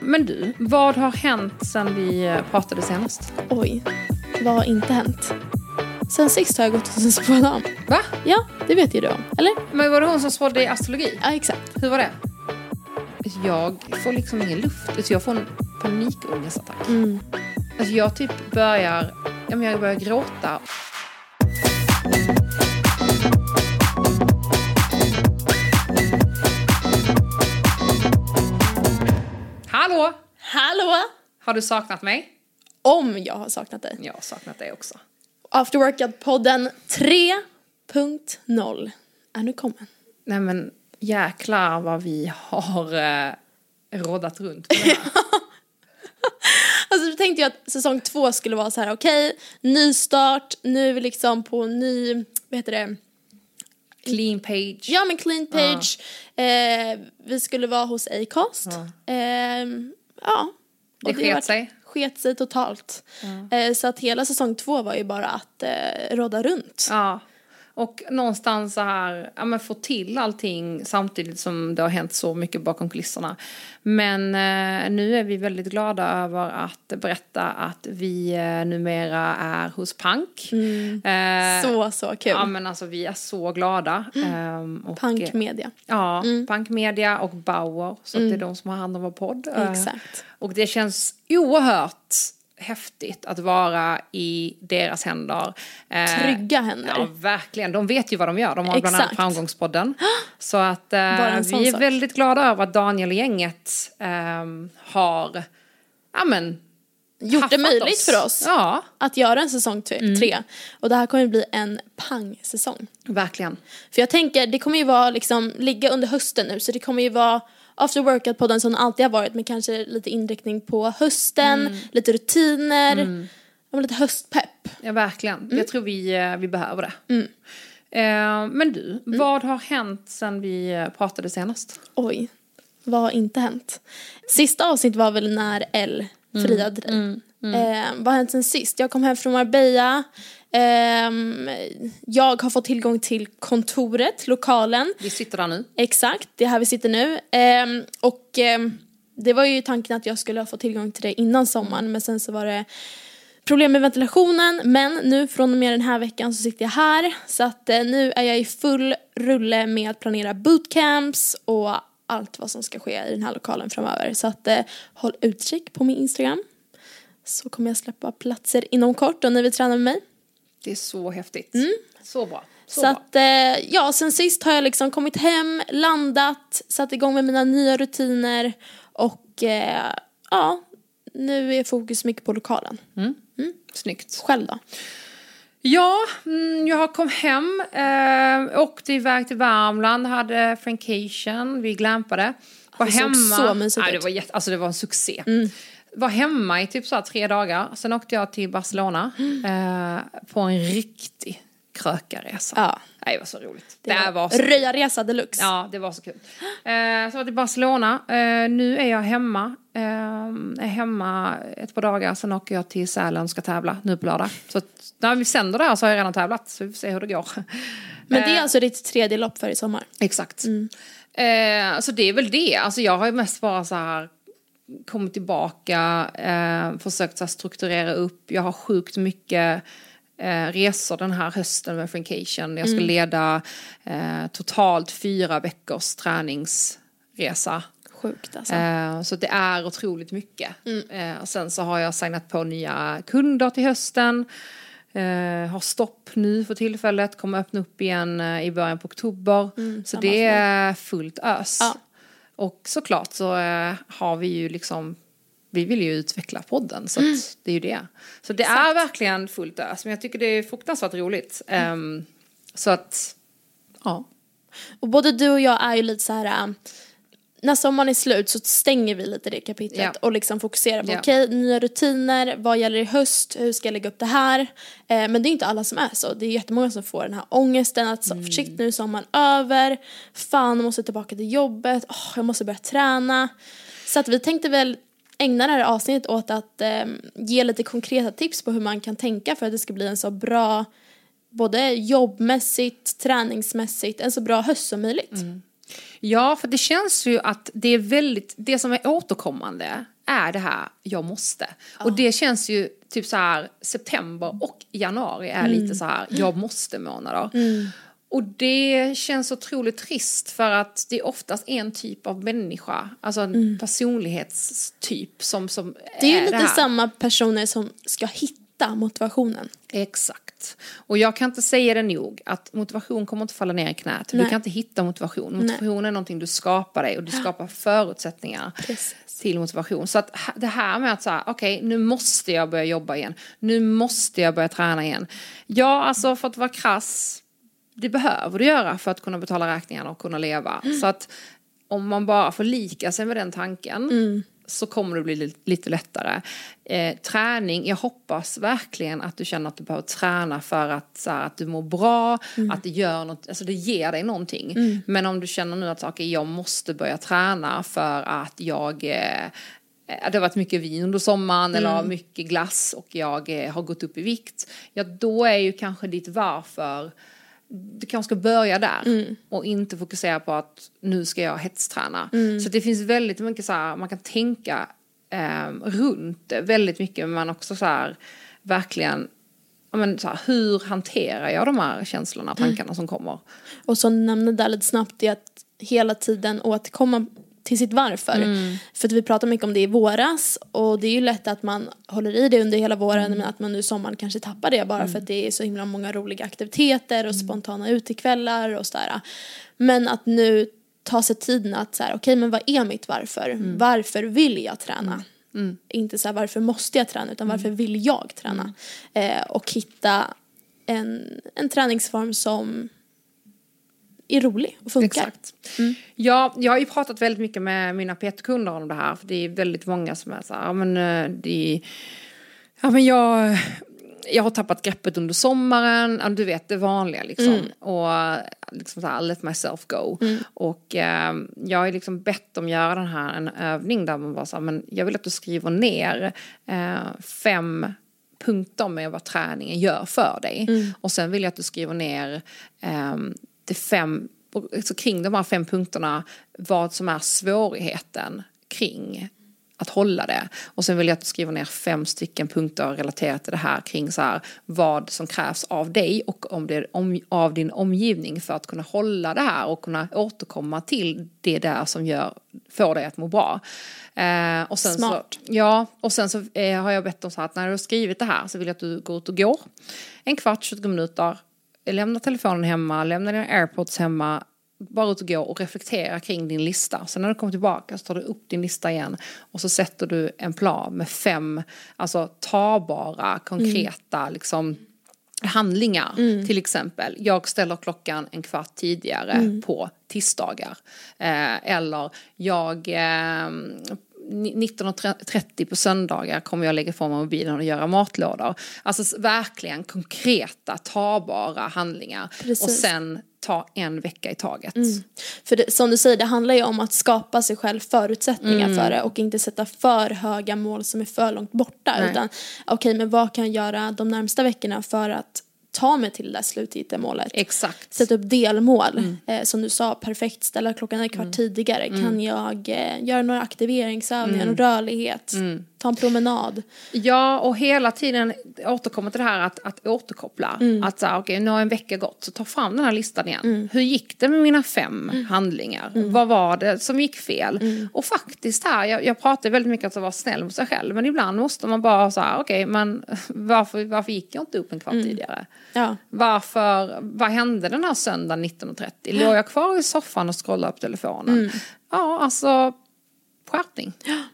Men du, vad har hänt sen vi eh, pratade senast? Oj, vad har inte hänt? Sen sist har jag gått hos en spådam. Va? Ja, det vet ju du om. Eller? Men var det hon som spådde i astrologi? Ja, exakt. Hur var det? Jag får liksom ingen luft. Alltså jag får en panikångestattack. Mm. Alltså jag typ börjar, jag börjar gråta. Hallå! Har du saknat mig? Om jag har saknat dig. Jag har saknat dig också. After Workout-podden 3.0 är nu kommen. Nej men jäklar vad vi har eh, råddat runt på det här. Alltså då tänkte jag att säsong två skulle vara så här: okej, ny start, nu är vi liksom på ny, vad heter det? Clean page. Ja men clean page, eh, vi skulle vara hos Acast. Ja. Eh, ja. Det Och sket sig. Sket sig totalt. Eh, så att hela säsong två var ju bara att eh, råda runt. Ja. Och någonstans så här, ja men få till allting samtidigt som det har hänt så mycket bakom kulisserna. Men eh, nu är vi väldigt glada över att berätta att vi eh, numera är hos Pank. Eh, Så, så kul. Ja men alltså vi är så glada. Ehm, och, Punk eh, media. Ja, Pank Media och Bauer. Så det är de som har hand om vår podd. Eh, Exakt. Och det känns oerhört häftigt att vara i deras händer. Eh, Trygga händer. Ja, verkligen. De vet ju vad de gör. De har bland annat Exakt. Framgångspodden. Så att eh, vi är sak. väldigt glada över att Daniel och gänget ehm, har ja, men, Gjort det möjligt oss. för oss Ja, att göra en säsong tre. Mm. tre. Och det här kommer bli en pang-säsong. verkligen. För jag tänker, det kommer ju vara liksom, ligga under hösten nu så det kommer ju vara after workout-podden som den alltid har varit med kanske lite inriktning på hösten, Mm. lite rutiner, men lite höstpepp. Ja, verkligen. Mm. Jag tror vi, eh, vi behöver det. Eh, men du, Mm. vad har hänt sen vi eh, pratade senast? Oj, vad har inte hänt? Sista avsnitt var väl när L friade dig. Eh, vad har hänt sen sist? Jag kom hem från Marbella. Ehm, jag har fått tillgång till kontoret, lokalen. Vi sitter där nu. Exakt, det är här vi sitter nu. Ehm, och ehm, det var ju tanken att jag skulle ha fått tillgång till det innan sommaren men sen så var det problem med ventilationen. Men nu från och med den här veckan så sitter jag här. Så att eh, nu är jag i full rulle med att planera bootcamps och allt vad som ska ske i den här lokalen framöver. Så att eh, håll utkik på min Instagram. Så kommer jag släppa platser inom kort och ni vill träna med mig. Det är så häftigt. Så bra. Så, Så att, eh, ja, sen sist har jag liksom kommit hem, landat, satt igång med mina nya rutiner och eh, ja, nu är fokus mycket på lokalen. Snyggt. Själv då? Ja, mm, jag kom hem, eh, åkte iväg till Värmland, hade frankation, vi glampade. Var det såg så mysigt ja, det ut. var jätte, Alltså det var en succé. Var hemma i typ så tre dagar, sen åkte jag till Barcelona eh, på en riktig krökarresa. Ja. Nej, det var så roligt. Det, var så Röjarresa deluxe. Ja, det var så kul. Eh, så var till Barcelona. Eh, nu är jag hemma. Eh, är hemma ett par dagar, sen åker jag till Sälen och ska tävla nu på lördag. Så att, när vi sänder det här så har jag redan tävlat, så vi får se hur det går. Men det är Eh, alltså ditt tredje lopp för i sommar? Exakt. Eh, så det är väl det. Alltså jag har ju mest bara så här kommit tillbaka, eh, försökt så här strukturera upp. Jag har sjukt mycket eh, resor den här hösten med Frankation. Jag ska leda eh, totalt fyra veckors träningsresa. Sjukt alltså. Eh, så det är otroligt mycket. Eh, och sen så har jag signat på nya kunder till hösten. Eh, har stopp nu för tillfället, kommer öppna upp igen eh, i början på oktober. så samma det är fullt ös. Ja. Och såklart så eh, har vi ju liksom vi vill ju utveckla podden så att det är ju det. Så det är verkligen fullt ös men jag tycker det är fruktansvärt roligt. Ehm, så att, ja. Och både du och jag är ju lite så här. När sommaren är slut så stänger vi lite det kapitlet Ja. och liksom fokuserar på Ja. okej, nya rutiner, vad gäller i höst, hur ska jag lägga upp det här? Eh, men det är inte alla som är så. Det är jättemånga som får den här ångesten att så, shit nu är sommaren över, fan jag måste tillbaka till jobbet, åh, jag måste börja träna. Så att vi tänkte väl ägna det här avsnittet åt att eh, ge lite konkreta tips på hur man kan tänka för att det ska bli en så bra både jobbmässigt, träningsmässigt, en så bra höst som möjligt. Ja, för det känns ju att det är väldigt, det som är återkommande är det här jag måste. Och det känns ju typ så här september och januari är lite så här jag måste månader. Och det känns otroligt trist för att det är oftast en typ av människa, alltså en personlighetstyp som, som Det är ju är lite här. samma personer som ska hitta motivationen. Exakt. Och jag kan inte säga det nog att motivation kommer inte falla ner i knät. Du Nej. kan inte hitta motivation. Motivation är någonting du skapar dig och du skapar förutsättningar Precis. till motivation. Så att det här med att säga, okej nu måste jag börja jobba igen. Nu måste jag börja träna igen. Ja, alltså för att vara krass, det behöver du göra för att kunna betala räkningarna och kunna leva. Så att om man bara förlikar sig med den tanken så kommer det bli li- lite lättare. Eh, träning, jag hoppas verkligen att du känner att du behöver träna för att, så här, att du mår bra, att det gör något, alltså det ger dig någonting. Men om du känner nu att okay, jag måste börja träna för att jag eh, det har varit mycket vin under sommaren eller mycket glass och jag eh, har gått upp i vikt. Ja, då är ju kanske ditt varför du kanske ska börja där och inte fokusera på att nu ska jag hetsträna. Så det finns väldigt mycket så här, man kan tänka eh, runt det väldigt mycket men man också så här verkligen men så här, hur hanterar jag de här känslorna, tankarna som kommer? Och som nämnde där lite snabbt är att hela tiden återkomma till sitt varför. För att vi pratade mycket om det i våras och det är ju lätt att man håller i det under hela våren men att man nu i sommaren kanske tappar det bara för att det är så himla många roliga aktiviteter och spontana utekvällar och sådär. Men att nu ta sig tiden att så här, okej men vad är mitt varför? Varför vill jag träna? Inte så här, varför måste jag träna utan varför vill jag träna? Eh, och hitta en, en träningsform som är rolig och funkar. Exakt. Ja, jag har ju pratat väldigt mycket med mina PT-kunder om det här. För det är väldigt många som är så här, ja men eh, det Ja men jag, jag har tappat greppet under sommaren, du vet det vanliga liksom. Och eh, liksom så här, let myself go. Och eh, jag har liksom bett dem göra den här, en övning där man bara så här, men jag vill att du skriver ner eh, fem punkter med vad träningen gör för dig. Och sen vill jag att du skriver ner eh, de fem, alltså kring de här fem punkterna, vad som är svårigheten kring att hålla det. Och sen vill jag att du skriver ner fem stycken punkter relaterat till det här kring så här, vad som krävs av dig och om det om, av din omgivning för att kunna hålla det här och kunna återkomma till det där som gör, får dig att må bra. Eh, och sen Smart. Så, ja, och sen så eh, har jag bett dem så här att när du har skrivit det här så vill jag att du går ut och går en kvart, 20 minuter, lämna telefonen hemma, lämna dina airpods hemma, bara ut och gå och reflektera kring din lista. Sen när du kommer tillbaka så tar du upp din lista igen och så sätter du en plan med fem alltså tagbara, konkreta liksom handlingar. Till exempel, jag ställer klockan en kvart tidigare på tisdagar. Eh, eller jag eh, 19.30 på söndagar kommer jag lägga ifrån mig mobilen och göra matlådor. Alltså verkligen konkreta, tagbara handlingar. Precis. Och sen ta en vecka i taget. För det, som du säger, det handlar ju om att skapa sig själv förutsättningar Mm. för det och inte sätta för höga mål som är för långt borta. Nej. Utan okej, men vad kan jag göra de närmsta veckorna för att ta mig till det där slutgiltiga målet? Exakt. Sätta upp delmål. Mm. Eh, som du sa, perfekt, ställa klockan en kvart tidigare. Kan jag eh, göra några aktiveringsövningar, Mm. någon rörlighet, ta en promenad. Ja, och hela tiden återkomma till det här att, att återkoppla. Mm. Att så här, okej, nu har en vecka gått, så ta fram den här listan igen. Hur gick det med mina fem Mm. handlingar? Vad var det som gick fel? Och faktiskt här, jag, jag pratar väldigt mycket om att vara snäll mot sig själv, men ibland måste man bara säga, okej, men varför, varför gick jag inte upp en kvart Mm. tidigare? Ja. Varför, vad hände den här söndagen 19.30? Låg jag kvar i soffan och scrollade på telefonen? Mm. Ja, alltså, skärpning.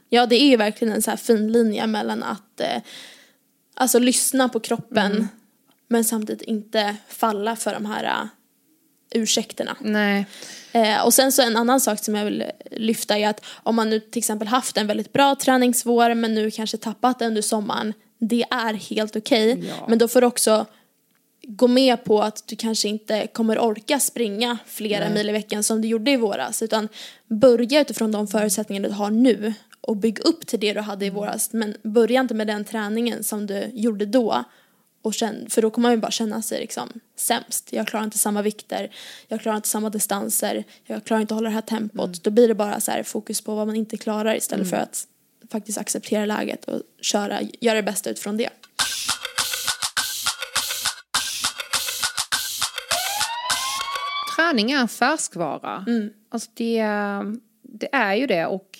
Ja, det är ju verkligen en så här fin linje mellan att eh, alltså lyssna på kroppen Mm. men samtidigt inte falla för de här uh, ursäkterna. Nej. Eh, och sen så en annan sak som jag vill lyfta är att om man nu till exempel haft en väldigt bra träningsvår men nu kanske tappat det under sommaren, det är helt okej. Ja. Men då får du också gå med på att du kanske inte kommer orka springa flera mil i veckan som du gjorde i våras utan börja utifrån de förutsättningar du har nu och bygg upp till det du hade i våras men börja inte med den träningen som du gjorde då Och känn, för då kommer man ju bara känna sig liksom sämst. Jag klarar inte samma vikter, jag klarar inte samma distanser, jag klarar inte att hålla det här tempot. Då blir det bara så här fokus på vad man inte klarar istället för att faktiskt acceptera läget och köra, göra det bästa utifrån det. Träning är en färskvara. Alltså det, det är ju det. Och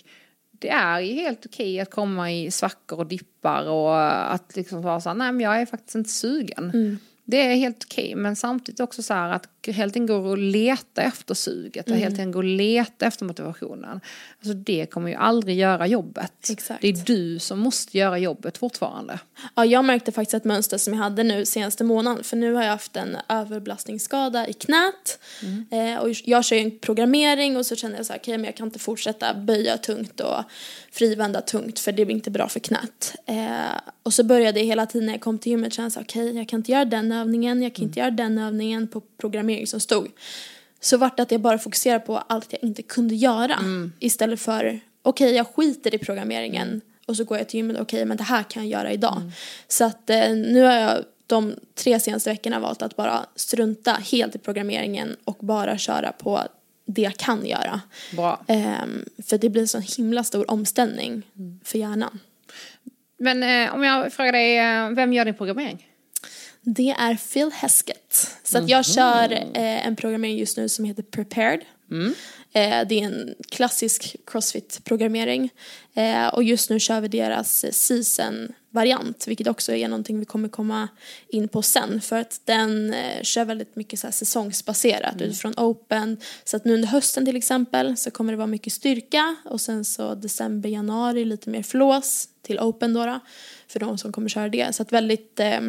det är ju helt okej att komma i svackor och dippar och att liksom vara så här, nej men jag är faktiskt inte sugen. Det är helt okej, men samtidigt också så här att helt enkelt går att leta efter suget, mm. helt enkelt går att leta efter motivationen. Alltså det kommer ju aldrig göra jobbet. Exakt. Det är du som måste göra jobbet fortfarande. Ja, jag märkte faktiskt ett mönster som jag hade nu senaste månaden. För nu har jag haft en överbelastningsskada i knät. Eh, och jag kör ju en programmering och så känner jag så här, okej men jag kan inte fortsätta böja tungt och frivända tungt för det blir inte bra för knät. Eh, och så började jag hela tiden när jag kom till gymmet känna så okej jag kan inte göra den övningen, jag kan inte göra den övningen på programmering som stod. Så vart det att jag bara fokuserade på allt jag inte kunde göra. Istället för, okej jag skiter i programmeringen och så går jag till gymmet, okej men det här kan jag göra idag. Så att eh, nu har jag de tre senaste veckorna valt att bara strunta helt i programmeringen och bara köra på det jag kan göra. Bra. Ehm, för det blir en sån himla stor omställning för hjärnan. Men eh, om jag frågar dig, eh, vem gör din programmering? Det är Phil Heskett. Så att jag kör eh, en programmering just nu som heter Prepared. Eh, det är en klassisk crossfit-programmering. Eh, och just nu kör vi deras season-variant, vilket också är någonting vi kommer komma in på sen. För att den eh, kör väldigt mycket så här säsongsbaserat utifrån open. Så att nu under hösten till exempel så kommer det vara mycket styrka och sen så december, januari lite mer flås till open då, då för de som kommer köra det. Så att väldigt eh,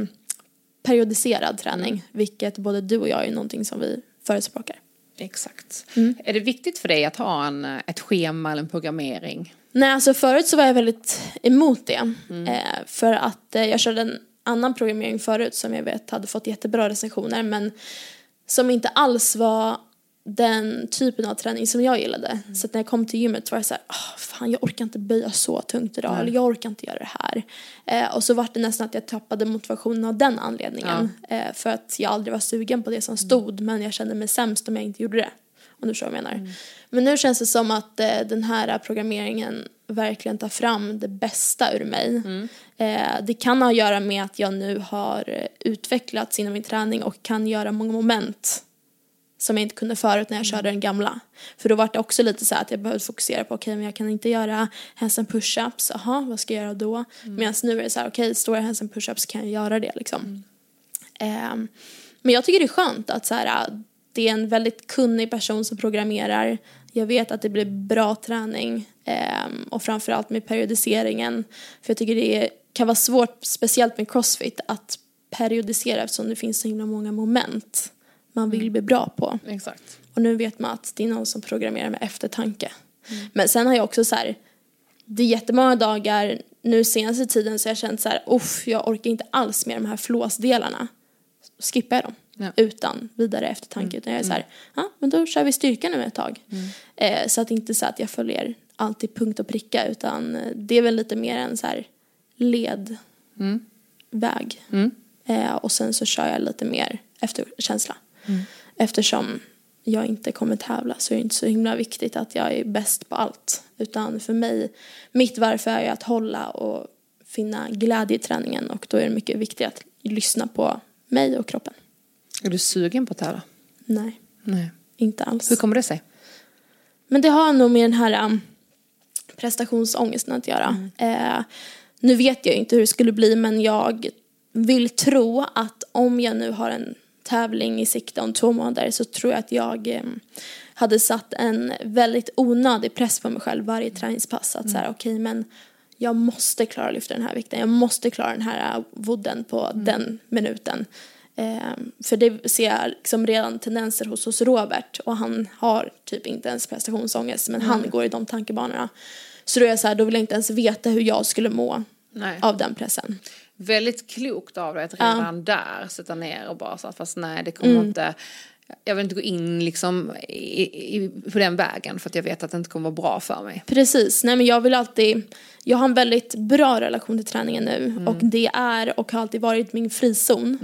periodiserad träning, vilket både du och jag är någonting som vi förespråkar. Exakt. Är det viktigt för dig att ha en, ett schema eller en programmering? Nej, alltså förut så var jag väldigt emot det. Eh, för att eh, jag körde en annan programmering förut som jag vet hade fått jättebra recensioner men som inte alls var den typen av träning som jag gillade. Så att när jag kom till gymmet var jag så här, oh, fan jag orkar inte böja så tungt idag, eller jag orkar inte göra det här. Eh, och så var det nästan att jag tappade motivationen av den anledningen. Eh, för att jag aldrig var sugen på det som stod, men jag kände mig sämst om jag inte gjorde det. Om du förstår vad jag menar. Men nu känns det som att eh, den här programmeringen verkligen tar fram det bästa ur mig. Eh, det kan ha att göra med att jag nu har eh, utvecklats inom min träning och kan göra många moment som jag inte kunde förut när jag körde den gamla. För då var det också lite så att jag behövde fokusera på okej men jag kan inte göra handstand push-ups, jaha vad ska jag göra då? Medan nu är det så här okej okay, står jag handstand push-ups kan jag göra det liksom. Ehm, men jag tycker det är skönt att så här, det är en väldigt kunnig person som programmerar. Jag vet att det blir bra träning ehm, och framförallt med periodiseringen. För jag tycker det kan vara svårt, speciellt med crossfit, att periodisera eftersom det finns så himla många moment man vill bli bra på. Exakt. Och nu vet man att det är någon som programmerar med eftertanke. Men sen har jag också så här, det är jättemånga dagar nu senaste tiden så jag har känt så här, uff, jag orkar inte alls med de här flåsdelarna. Skippar jag dem. Ja. Utan vidare eftertanke. Utan jag är så här, ja men då kör vi styrka nu ett tag. Eh, så att inte så att jag följer alltid punkt och pricka utan eh, det är väl lite mer en så här ledväg. Eh, och sen så kör jag lite mer efter känsla. Eftersom jag inte kommer tävla så är det inte så himla viktigt att jag är bäst på allt. Utan för mig, mitt varför är att hålla och finna glädje i träningen och då är det mycket viktigt att lyssna på mig och kroppen. Är du sugen på att tävla? Nej, Nej. inte alls. Hur kommer det sig? Men det har nog med den här um, prestationsångesten att göra. Eh, nu vet jag inte hur det skulle bli men jag vill tro att om jag nu har en tävling i sikte om två månader så tror jag att jag eh, hade satt en väldigt onödig press på mig själv varje träningspass. Att så här, okej men jag måste klara att lyfta den här vikten. Jag måste klara den här vodden på den minuten. Eh, för det ser jag liksom redan tendenser hos, hos Robert och han har typ inte ens prestationsångest men han går i de tankebanorna. Så då är jag så här, då vill jag inte ens veta hur jag skulle må Nej. av den pressen. Väldigt klokt av dig att redan där sätta ner och bara så att fast nej det kommer inte jag vill inte gå in liksom i, i, på den vägen för att jag vet att det inte kommer vara bra för mig. Precis, nej men jag vill alltid, jag har en väldigt bra relation till träningen nu Mm. och det är och har alltid varit min frizon.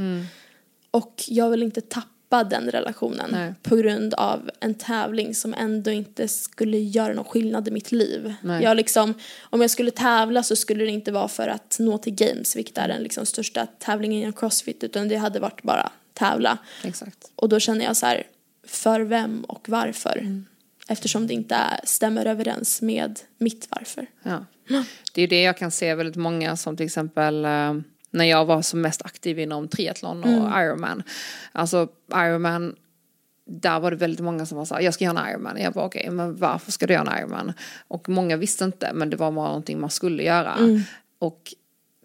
Och jag vill inte tappa den relationen Nej. på grund av en tävling som ändå inte skulle göra någon skillnad i mitt liv. Nej. Jag liksom, om jag skulle tävla så skulle det inte vara för att nå till games, vilket är den liksom största tävlingen inom crossfit, utan det hade varit bara tävla. Exakt. Och då känner jag så här, för vem och varför? Mm. Eftersom det inte stämmer överens med mitt varför. Ja. Det är ju det jag kan se väldigt många som till exempel eh, när jag var som mest aktiv inom triathlon och Ironman. Alltså Ironman, där var det väldigt många som var så här, jag ska göra en Ironman. Jag bara okej, men varför ska du göra en Ironman? Och många visste inte, men det var bara någonting man skulle göra. Och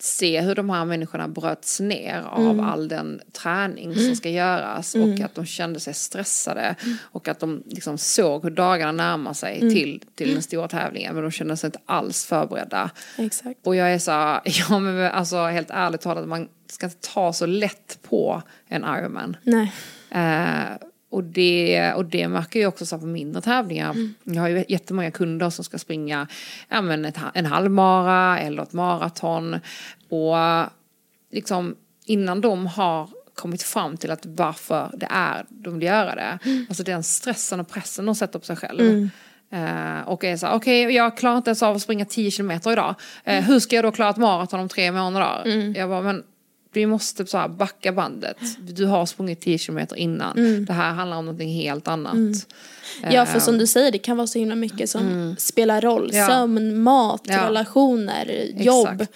se hur de här människorna bröts ner av all den träning som ska göras och att de kände sig stressade och att de liksom såg hur dagarna närmar sig till, till den stora tävlingen men de kände sig inte alls förberedda. Exakt. Och jag är så här, ja men alltså helt ärligt talat man ska inte ta så lätt på en Ironman. Nej. Eh, och, det, och det märker jag också så på mindre tävlingar. Jag har ju jättemånga kunder som ska springa ja, men ett, en halvmara eller ett maraton. Och liksom innan de har kommit fram till att varför det är de vill göra det. Alltså den stressen och pressen de sätter på sig själv. Eh, och är så okej jag klarar inte ens av att springa 10 kilometer idag. Eh, hur ska jag då klara ett maraton om tre månader? Jag bara, men vi måste så här backa bandet. Du har sprungit 10 kilometer innan. Det här handlar om någonting helt annat. Ja, för som du säger, det kan vara så himla mycket som spelar roll. Mm. Ja. Sömn, mat, Ja. relationer, jobb. Exakt.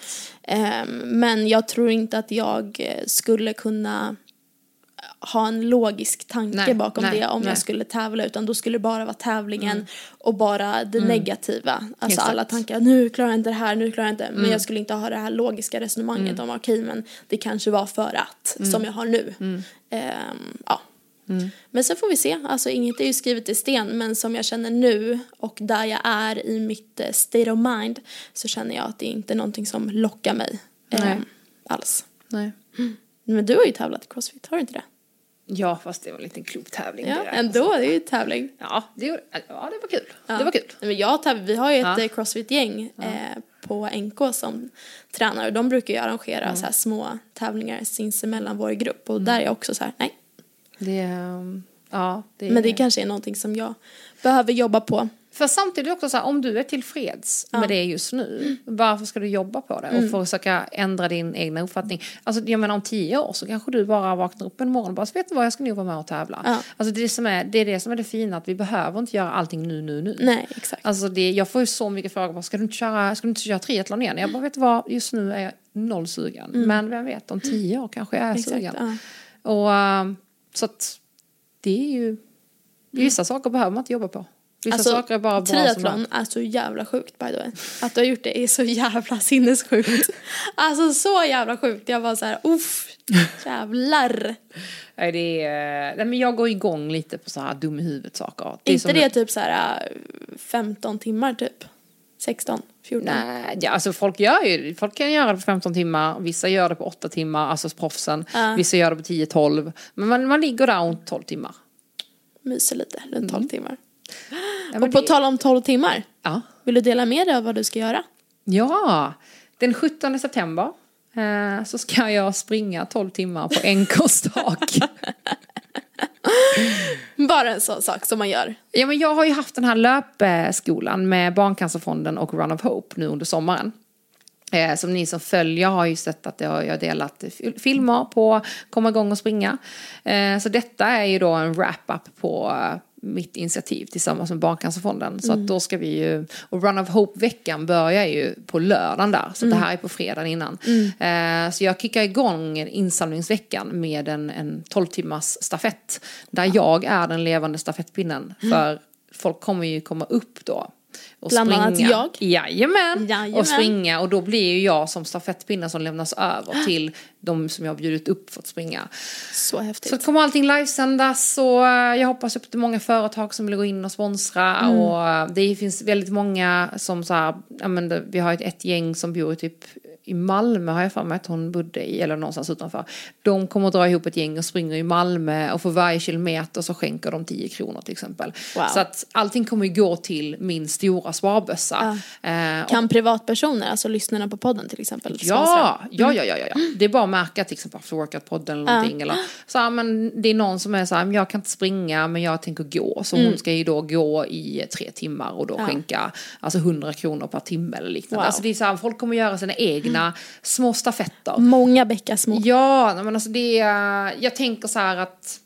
Ehm, men jag tror inte att jag skulle kunna ha en logisk tanke Nej, bakom nej, det om nej. jag skulle tävla utan då skulle det bara vara tävlingen och bara det negativa. Alltså Mm. Exakt. Mm. alla tankar, nu klarar jag inte det här, nu klarar jag inte. Men jag skulle inte ha det här logiska resonemanget om okej men det kanske var för att, Mm. som jag har nu. Ehm, ja. Men sen får vi se, alltså inget är ju skrivet i sten men som jag känner nu och där jag är i mitt eh, state of mind så känner jag att det är inte är någonting som lockar mig ehm, alls. Nej. Men du har ju tävlat i crossfit, har du inte det? Ja fast det var en liten klubbtävling. Ja, det ändå, det är ju tävling. Ja det, gjorde- ja, det var kul. Det var kul. Men jag täv- vi har ju ett Ja. eh, crossfit-gäng eh, på NK som tränar och de brukar ju arrangera Mm. så här små tävlingar sinsemellan vår grupp och där är jag också så här, nej. Det, ehm, ja, det, Men det kanske är någonting som jag behöver jobba på. För samtidigt också så här, om du är tillfreds med det just nu, varför ska du jobba på det Mm. och försöka ändra din egna uppfattning? Alltså jag menar om tio år så kanske du bara vaknar upp en morgon och bara, vet du vad, jag ska nog vara med och tävla. Ja. Alltså det, som är, det är det som är det fina, att vi behöver inte göra allting nu, nu, nu. Nej, exakt. Alltså det, jag får ju så mycket frågor, ska du inte köra, ska du inte köra triathlon igen? Jag bara, vet du vad, just nu är jag noll sugen. Men vem vet, om tio år kanske jag är Mm. Exakt, sugen. ja. Och ehm, så att det är ju, vissa saker behöver man inte jobba på. Vissa Alltså, saker är bara bra triathlon är så jävla sjukt by the way. Att du har gjort det är så jävla sinnessjukt. Alltså så jävla sjukt. Jag var så här, uff, jävlar. Nej, det är, nej, men jag går igång lite på så här dum i huvudet saker. Det är inte det typ så här äh, 15 timmar typ? 16, 14? Nej, ja, alltså folk gör ju, folk kan göra det på 15 timmar, vissa gör det på 8 timmar, alltså proffsen, Ja. vissa gör det på 10-12. Men man, man ligger där om 12 timmar. Myser lite, runt 12 timmar. Ja, Och på det- tal om 12 timmar, ja. vill du dela med dig av vad du ska göra? ja, den 17 september eh, så ska jag springa 12 timmar på NKs tak. Bara en sån sak som man gör. Ja, men jag har ju haft den här löpskolan med Barncancerfonden och Run of Hope nu under sommaren. Eh, som ni som följer har ju sett att jag har delat fil- filmer på komma igång och springa. Eh, så detta är ju då en wrap-up på mitt initiativ tillsammans med Barncancerfonden. Så att då ska vi ju, och Run of Hope-veckan börjar ju på lördagen där. Så det här är på fredagen innan. Eh, så jag kickar igång insamlingsveckan med en, en 12 timmars stafett. Där jag är den levande stafettpinnen. För folk kommer ju komma upp då. Och Bland annat springa. jag. Jajamän. Jajamän. Och springa och då blir ju jag som stafettpinne som lämnas över till de som jag har bjudit upp för att springa. Så häftigt. Så kommer allting livesändas och eh, jag hoppas upp till många företag som vill gå in och sponsra Mm. och eh, det finns väldigt många som så här, ja men vi har ett, ett gäng som bor typ i Malmö har jag för mig att hon bodde i, eller någonstans utanför. De kommer att dra ihop ett gäng och springer i Malmö och för varje kilometer så skänker de 10 kronor till exempel. Wow. Så att allting kommer ju gå till min stora sparbössa. Eh, Kan privatpersoner, alltså lyssnarna på podden till exempel? Ja, ja, ja, ja, ja, ja. Det är bara att märka till exempel After Workout-podden eller någonting. Eller, så här, men det är någon som är så här, jag kan inte springa men jag tänker gå. Så hon ska ju då gå i tre timmar och då skänka alltså 100 kronor per timme eller liknande. Wow. Alltså det är så här, folk kommer göra sina egna små stafetter. Många bäckar små. Ja, men alltså det är, jag tänker så här att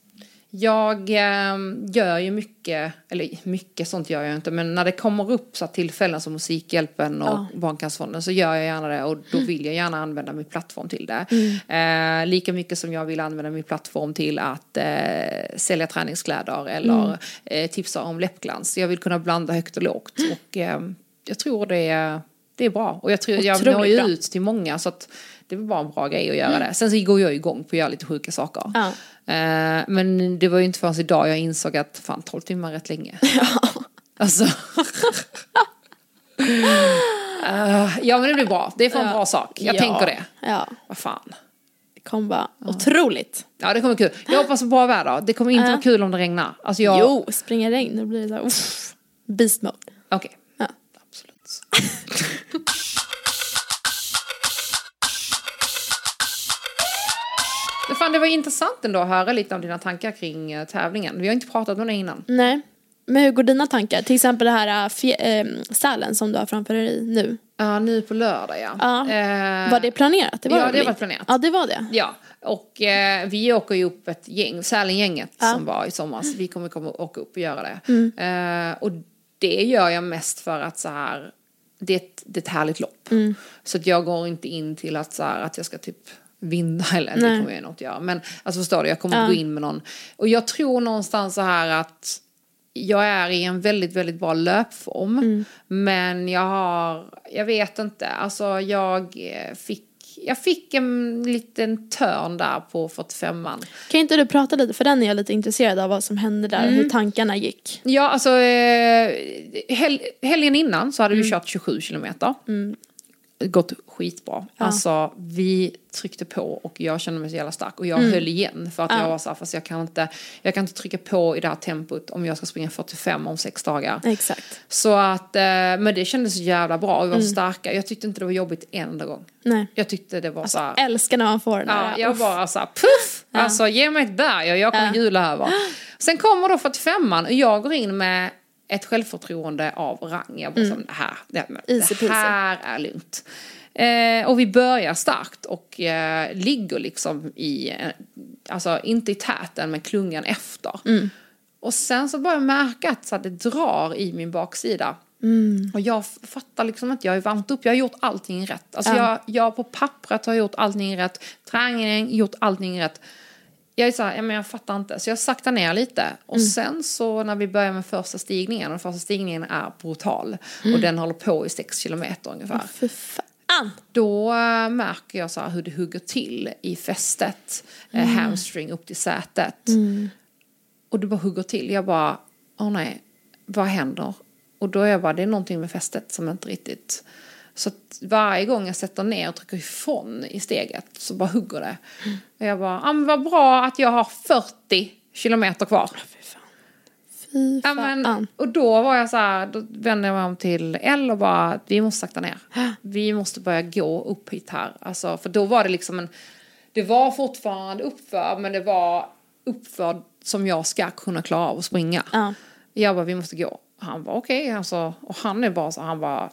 jag eh, gör ju mycket, eller mycket sånt gör jag inte, men när det kommer upp så tillfällen som Musikhjälpen och Barncancerfonden så gör jag gärna det och då vill jag gärna använda min plattform till det. Eh, lika mycket som jag vill använda min plattform till att eh, sälja träningskläder eller eh, tipsa om läppglans. Jag vill kunna blanda högt och lågt och eh, jag tror det är, det är bra. Och jag tror jag Otroligt når ju ut till många så att det är bara en bra grej att göra det. Sen så går jag igång på att göra lite sjuka saker. Ja. Eh, men det var ju inte förrän idag jag insåg att fan 12 timmar är rätt länge. Alltså. Eh, ja men det blir bra. Det är för en Ja. bra sak. Jag Ja. tänker det. Ja, Vad fan. det kommer vara otroligt. Ja det kommer kul. Jag hoppas på bra väder. Det kommer inte Ja. vara kul om det regnar. Alltså jag... Jo, springa regn, då blir det så här, uff, beast mode. Okej. Ja. Absolut. fan, det var intressant ändå att höra lite om dina tankar kring eh, tävlingen. Vi har inte pratat om det innan. Nej, men hur går dina tankar? Till exempel det här äh, fje- ähm, Sälen som du har framför dig nu. Ja, nu på lördag ja. Ja. Eh, Var det planerat? Det var ja, väl det var planerat. Ja, det var det. Ja, och eh, vi åker ju upp ett gäng, Sälengänget Ja. som var i somras. Vi kommer komma åka upp och göra det. Mm. Eh, och det gör jag mest för att så här, det är ett, det är ett härligt lopp. Mm. Så att jag går inte in till att, så här, att jag ska typ vinna eller det Nej. kommer jag nog inte göra. Men alltså förstår du, jag kommer Ja. inte gå in med någon. Och jag tror någonstans så här att jag är i en väldigt, väldigt bra löpform. Mm. Men jag har, jag vet inte, alltså jag eh, fick, jag fick en liten törn där på 45an. Kan inte du prata lite, för den är jag lite intresserad av vad som hände där, Mm. hur tankarna gick. Ja, alltså eh, hel, helgen innan så hade vi kört 27 kilometer. Gått skitbra. Alltså vi tryckte på och jag kände mig så jävla stark. Och jag höll igen för att jag var så här, fast jag kan, inte, jag kan inte trycka på i det här tempot om jag ska springa 45 om sex dagar. Exakt. Så att, eh, men det kändes så jävla bra och vi var så starka. Jag tyckte inte det var jobbigt en enda gång. Nej. Jag tyckte det var så här, Älskar när man får den Ja, där. jag uff. bara så här, puff! Alltså ge mig ett berg och jag kommer Ja. jula över. Sen kommer då 45an och jag går in med ett självförtroende av rang. Jag bara mm. det här, det, det här är lugnt. Eh, och vi börjar starkt och eh, ligger liksom i, eh, alltså inte i täten men klungan efter. Mm. Och sen så börjar jag märka att så här, det drar i min baksida. Mm. Och jag fattar liksom att jag är varmt upp. Jag har gjort allting rätt. Alltså Ja. jag, jag på pappret har gjort allting rätt. Träningen gjort allting rätt. Jag är så här, ja, men jag fattar inte. Så jag saktar ner lite. Och Mm. sen så när vi börjar med första stigningen. Och första stigningen är brutal. Mm. Och den håller på i sex kilometer ungefär. För fan. Då äh, märker jag så hur det hugger till i fästet. eh, hamstring upp till sätet. Och det bara hugger till. Jag bara, åh nej, vad händer? Och då är jag bara, det är någonting med fästet som inte riktigt... Så att varje gång jag sätter ner och trycker ifrån i steget så bara hugger det. Och jag bara, ja men vad bra att jag har 40 kilometer kvar. Fy fan. Fy Ja, fan. men, och då var jag så här, då vände jag mig om till Elle och bara, vi måste sakta ner. Vi måste börja gå upp hit här. Alltså, för då var det liksom en, det var fortfarande uppför, men det var uppför som jag ska kunna klara av att springa. Ja. Jag bara, vi måste gå. Han var okej, alltså, och han är bara så, han bara,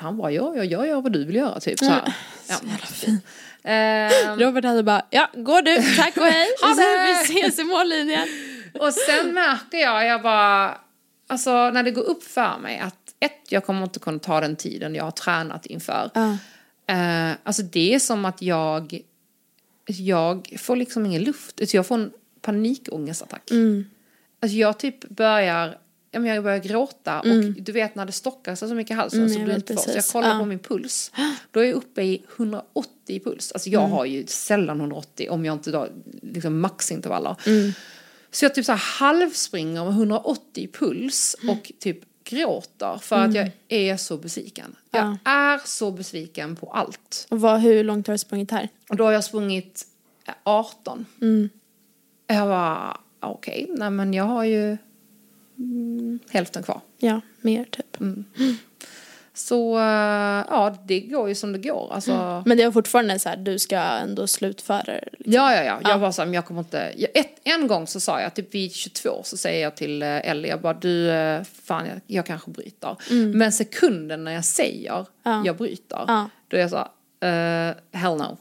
han bara, ja, jag gör, gör vad du vill göra, typ så. Ja. Så jävla fin. Ehm, Robert hade bara, ja, går du, tack och hej. Ha det! Vi ses i mållinjen. Och sen märker jag, jag bara, alltså när det går upp för mig att ett, jag kommer inte kunna ta den tiden jag har tränat inför. Ja. Eh, alltså det är som att jag, jag får liksom ingen luft. Alltså jag får en panikångestattack. Mm. Alltså jag typ börjar, ja men jag börjar gråta och du vet när det stockar sig så mycket i halsen Mm, så jag blir det inte. Så jag kollar Ja. på min puls. Då är jag uppe i 180 i puls. Alltså jag har ju sällan 180 om jag inte då liksom maxintervaller. Så jag typ så här halvspringer med 180 i puls och typ gråter för att jag är så besviken. Jag Mm. Ja. är så besviken på allt. Och vad, hur långt har du sprungit här? Och då har jag sprungit eh, 18. Mm. Jag var okej, nej men jag har ju mm, hälften kvar. Ja, mer typ. Så eh, ja, det går ju som det går. Alltså, Men det var fortfarande så här, du ska ändå slutföra det. liksom. Ja, ja, ja. Jag Ja. var så här, men jag kommer inte... Jag, ett, en gång så sa jag, typ vid 22, så säger jag till eh, Ellie, jag bara, du, eh, fan, jag, jag kanske bryter. Men sekunden när jag säger, Mm. Ja. jag bryter, Ja. då är jag så här, eh, hell no.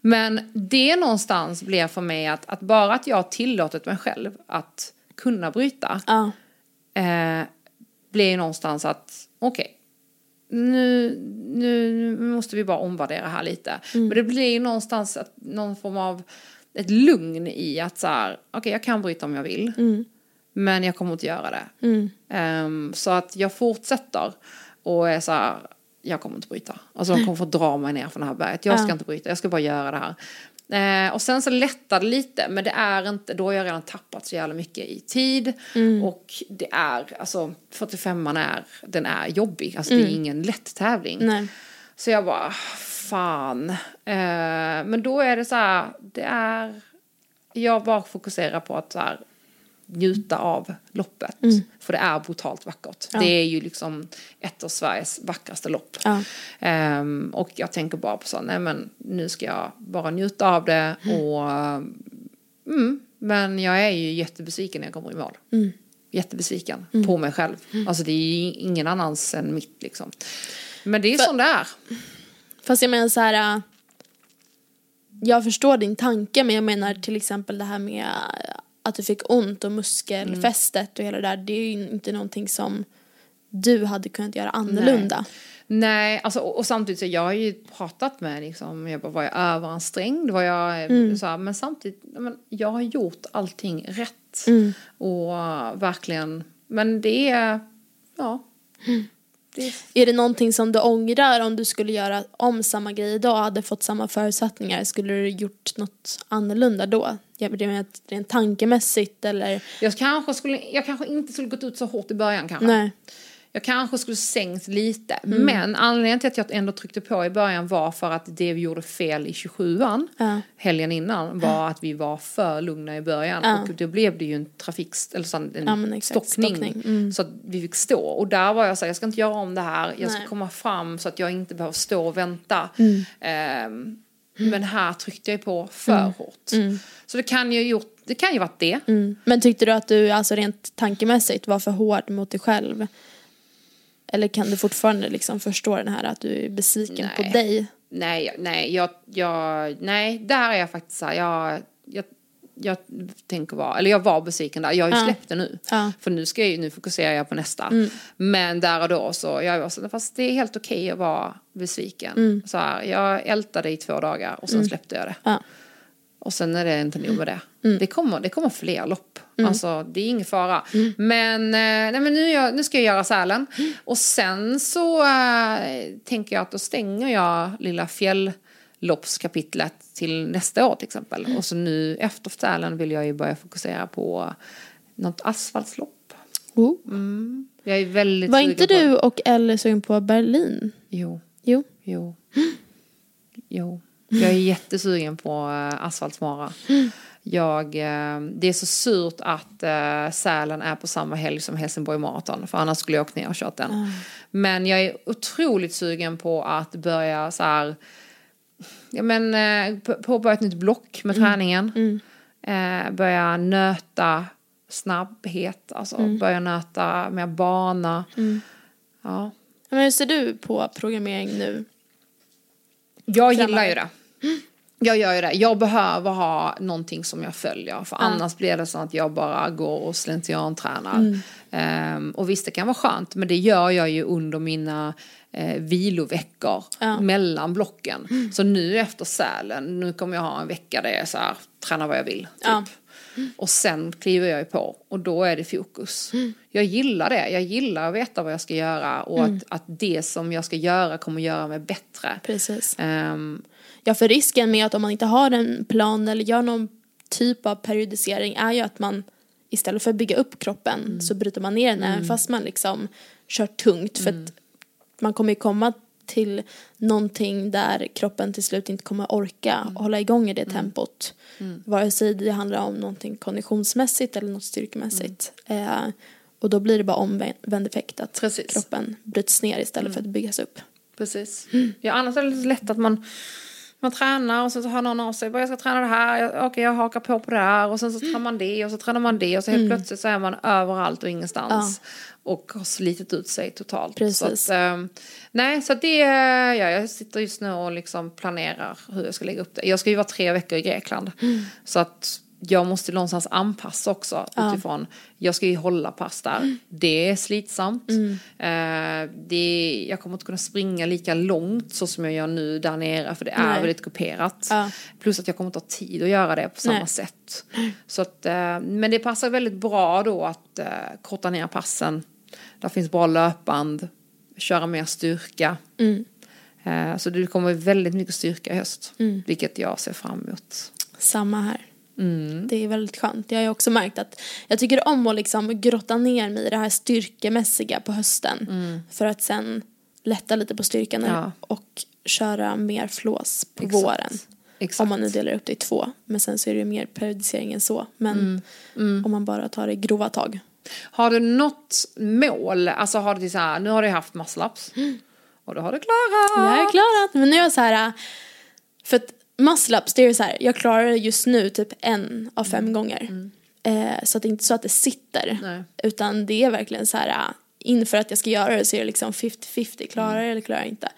Men det någonstans blir för mig att, att bara att jag har tillåtit mig själv att kunna bryta. Eh, blir ju någonstans att, okej, nu, nu måste vi bara omvärdera här lite. Men det blir ju någonstans att, någon form av ett lugn i att så här, okej jag kan bryta om jag vill. Men jag kommer inte göra det. Ehm, så att jag fortsätter och är så här, jag kommer inte bryta. Alltså de kommer få dra mig ner från det här berget. Jag ska Ja. inte bryta, jag ska bara göra det här. Eh, och sen så lättar det lite, men det är inte, då har jag redan tappat så jävla mycket i tid. Och det är, alltså 45an är, den är jobbig. Alltså det är ingen lätt tävling. Nej. Så jag bara, fan. Eh, men då är det så här, det är, jag bara fokuserar på att så här, njuta av loppet. För det är brutalt vackert. Ja. Det är ju liksom ett av Sveriges vackraste lopp. Ja. Ehm, och jag tänker bara på så, nej men nu ska jag bara njuta av det och mm, men jag är ju jättebesviken när jag kommer i mål. Jättebesviken på mig själv. Alltså det är ju ingen annans än mitt liksom. Men det är För- som det är. Fast jag menar så här. äh, Jag förstår din tanke men jag menar till exempel det här med att du fick ont och muskelfästet och hela det där. Det är ju inte någonting som du hade kunnat göra annorlunda. Nej, alltså, och, och samtidigt så jag har ju pratat med liksom, jag bara, var jag överansträngd? Var jag, så här, men samtidigt, men, jag har gjort allting rätt. Och uh, verkligen, men det är, ja. Det är, Är det någonting som du ångrar om du skulle göra om samma grej idag och hade fått samma förutsättningar? Skulle du gjort något annorlunda då? Att rent tankemässigt eller? jag, kanske skulle, jag kanske inte skulle gått ut så hårt i början kanske. Nej. Jag kanske skulle sänkt lite. Men anledningen till att jag ändå tryckte på i början var för att det vi gjorde fel i 27an Ja. helgen innan var att vi var för lugna i början. Ja. Och då blev det ju en trafik, eller så, en Ja, exakt, stockning. stockning. Mm. Så att vi fick stå. Och där var jag så här, jag ska inte göra om det här. Jag ska Nej. komma fram så att jag inte behöver stå och vänta. Mm. Ehm, men här tryckte jag på för hårt. Så det kan ju gjort, det kan ju varit det. Mm. Men tyckte du att du alltså rent tankemässigt var för hård mot dig själv? Eller kan du fortfarande liksom förstå den här att du är besviken på Nej. dig? Nej, nej, jag, jag, nej, där är jag faktiskt så här, jag, jag, jag tänker vara, eller jag var besviken där, jag har ju Ja. släppt det nu. Ja. För nu, ska jag, ju- nu fokuserar jag på nästa. Mm. Men där och då så, jag var så, fast det är helt okej att vara besviken. Mm. Så här, jag ältade i två dagar och sen släppte jag det. Ja. Och sen är det inte nog med det. Mm. Det, kommer, det kommer fler lopp. Alltså det är ingen fara. Men, eh, nej, men nu, jag, nu ska jag göra Sälen. Och sen så eh, tänker jag att då stänger jag lilla fjällloppskapitlet till nästa år till exempel. Och så nu efter Sälen vill jag ju börja fokusera på något asfaltslopp. Oh. Jag är väldigt Var inte på- du och Elle sugen på Berlin? Jo, Jo. jo. Jo. Jag är jättesugen på uh, asfaltsmara. Jag, eh, det är så surt att uh, Sälen är på samma helg som Helsingborg Marathon. För annars skulle jag åkt ner och kört den. Men jag är otroligt sugen på att börja så här. Ja men uh, påbörja ett nytt block med träningen. Eh, börja nöta snabbhet. Alltså börja nöta mer bana. Ja. Men hur ser du på programmering nu? Jag gillar Framöver. ju det. Jag gör ju det. Jag behöver ha någonting som jag följer. För annars blir det så att jag bara går och slentriantränar. Ehm, och visst, det kan vara skönt. Men det gör jag ju under mina eh, viloveckor. Ja. Mellan blocken. Så nu efter Sälen, nu kommer jag ha en vecka där jag så här, tränar vad jag vill. Typ. Ja. Och sen kliver jag ju på och då är det fokus. Jag gillar det. Jag gillar att veta vad jag ska göra och att, att det som jag ska göra kommer göra mig bättre. Precis. Ehm, Ja, för risken med att om man inte har en plan eller gör någon typ av periodisering är ju att man istället för att bygga upp kroppen så bryter man ner den även fast man liksom kör tungt för att man kommer ju komma till någonting där kroppen till slut inte kommer orka hålla igång i det tempot. Vare sig det handlar om någonting konditionsmässigt eller något styrkemässigt. Eh, och då blir det bara omvänd effekt att Precis. kroppen bryts ner istället för att byggas upp. Precis. Ja, annars är det lätt att man, man tränar och sen så hör någon av sig. "Bara, Jag ska träna det här, jag, okej jag hakar på på det här. Och sen så tränar man det och så tränar man det. Och så helt plötsligt så är man överallt och ingenstans. Och har slitit ut sig totalt. Precis. Så att, ehm, nej, så det, ja, jag sitter just nu och liksom planerar hur jag ska lägga upp det. Jag ska ju vara tre veckor i Grekland. Så att jag måste någonstans anpassa också utifrån, jag ska ju hålla pass där. Det är slitsamt. Eh, det, jag kommer inte kunna springa lika långt så som jag gör nu där nere för det är Nej. väldigt kuperat. Ja. Plus att jag kommer inte ha tid att göra det på samma Nej. sätt. Så att, eh, men det passar väldigt bra då att eh, korta ner passen. Där finns bra löpband, köra mer styrka. Mm. Eh, så det kommer väldigt mycket styrka i höst. Vilket jag ser fram emot. Samma här. Det är väldigt skönt. Jag har ju också märkt att jag tycker om att liksom grotta ner mig i det här styrkemässiga på hösten. För att sen lätta lite på styrkan Ja. och köra mer flås på Exakt. våren. Exakt. Om man nu delar upp det i två. Men sen så är det ju mer periodisering än så. Men om man bara tar det grova tag. Har du något mål? Alltså har du så här, nu har du haft muscle-ups. Och då har du klarat. Jag är klarat. Men nu är jag så här. För att muscle-ups, det är så här. Jag klarar det just nu typ en av fem gånger. Eh, så att det är inte så att det sitter. Nej. Utan det är verkligen så här. Inför att jag ska göra det så är det liksom 50-50. Klarar jag eller klarar jag inte?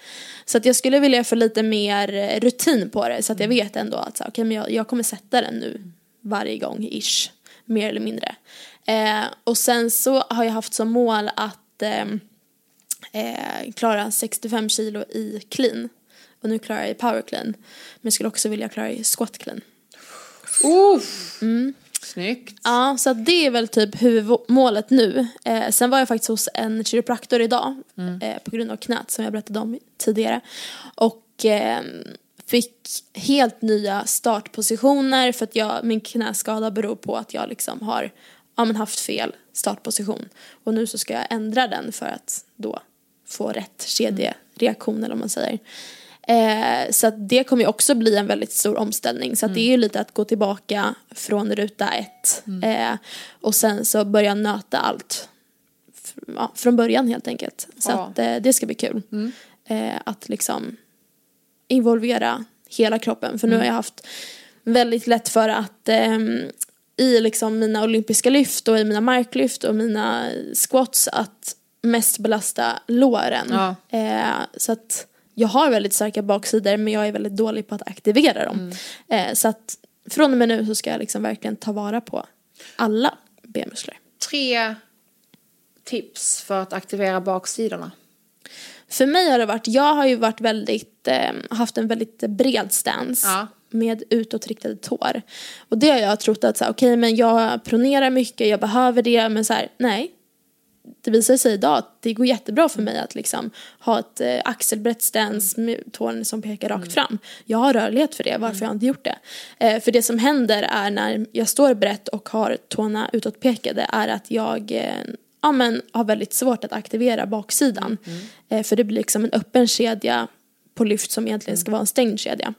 Så att jag skulle vilja få lite mer eh, rutin på det. Så att jag vet ändå att så här, okej, men jag, jag kommer sätta den nu varje gång ish. Mer eller mindre. Eh, och sen så har jag haft som mål att ehm, eh, klara 65 kilo i clean. Och nu klarar jag i power clean. Men jag skulle också vilja klara i squat clean. Uff. Snyggt. Ja, så att det är väl typ huvudmålet nu. Eh, sen var jag faktiskt hos en kiropraktor idag eh, på grund av knät som jag berättade om tidigare. Och eh, fick helt nya startpositioner för att jag, min knäskada beror på att jag liksom har ja, men haft fel startposition. Och nu så ska jag ändra den för att då få rätt kedjereaktion eller vad man säger. Eh, så att det kommer ju också bli en väldigt stor omställning. Så att det är ju lite att gå tillbaka från ruta ett. Eh, och sen så börja nöta allt ja, från början helt enkelt. Så Ja. att eh, det ska bli kul. Eh, att liksom involvera hela kroppen. För nu har jag haft väldigt lätt för att ehm, i liksom mina olympiska lyft och i mina marklyft och mina squats att mest belasta låren. Ja. Eh, så att jag har väldigt starka baksidor men jag är väldigt dålig på att aktivera dem. Eh, så att från och med nu så ska jag liksom verkligen ta vara på alla benmuskler. Tre tips för att aktivera baksidorna. För mig har det varit, jag har ju varit väldigt, eh, haft en väldigt bred stance. Ja. Med utåtriktade tår. Och det har jag trott att så här, okej men jag pronerar mycket, jag behöver det. Men så här, nej. Det visar sig idag att det går jättebra för mig att liksom ha ett eh, axelbrett stance med tårn som pekar rakt fram. Jag har rörlighet för det, varför jag har inte gjort det? Eh, för det som händer är när jag står brett och har tårna utåtpekade är att jag eh, ja, men, har väldigt svårt att aktivera baksidan. Eh, för det blir liksom en öppen kedja på lyft som egentligen ska vara en stängd kedja.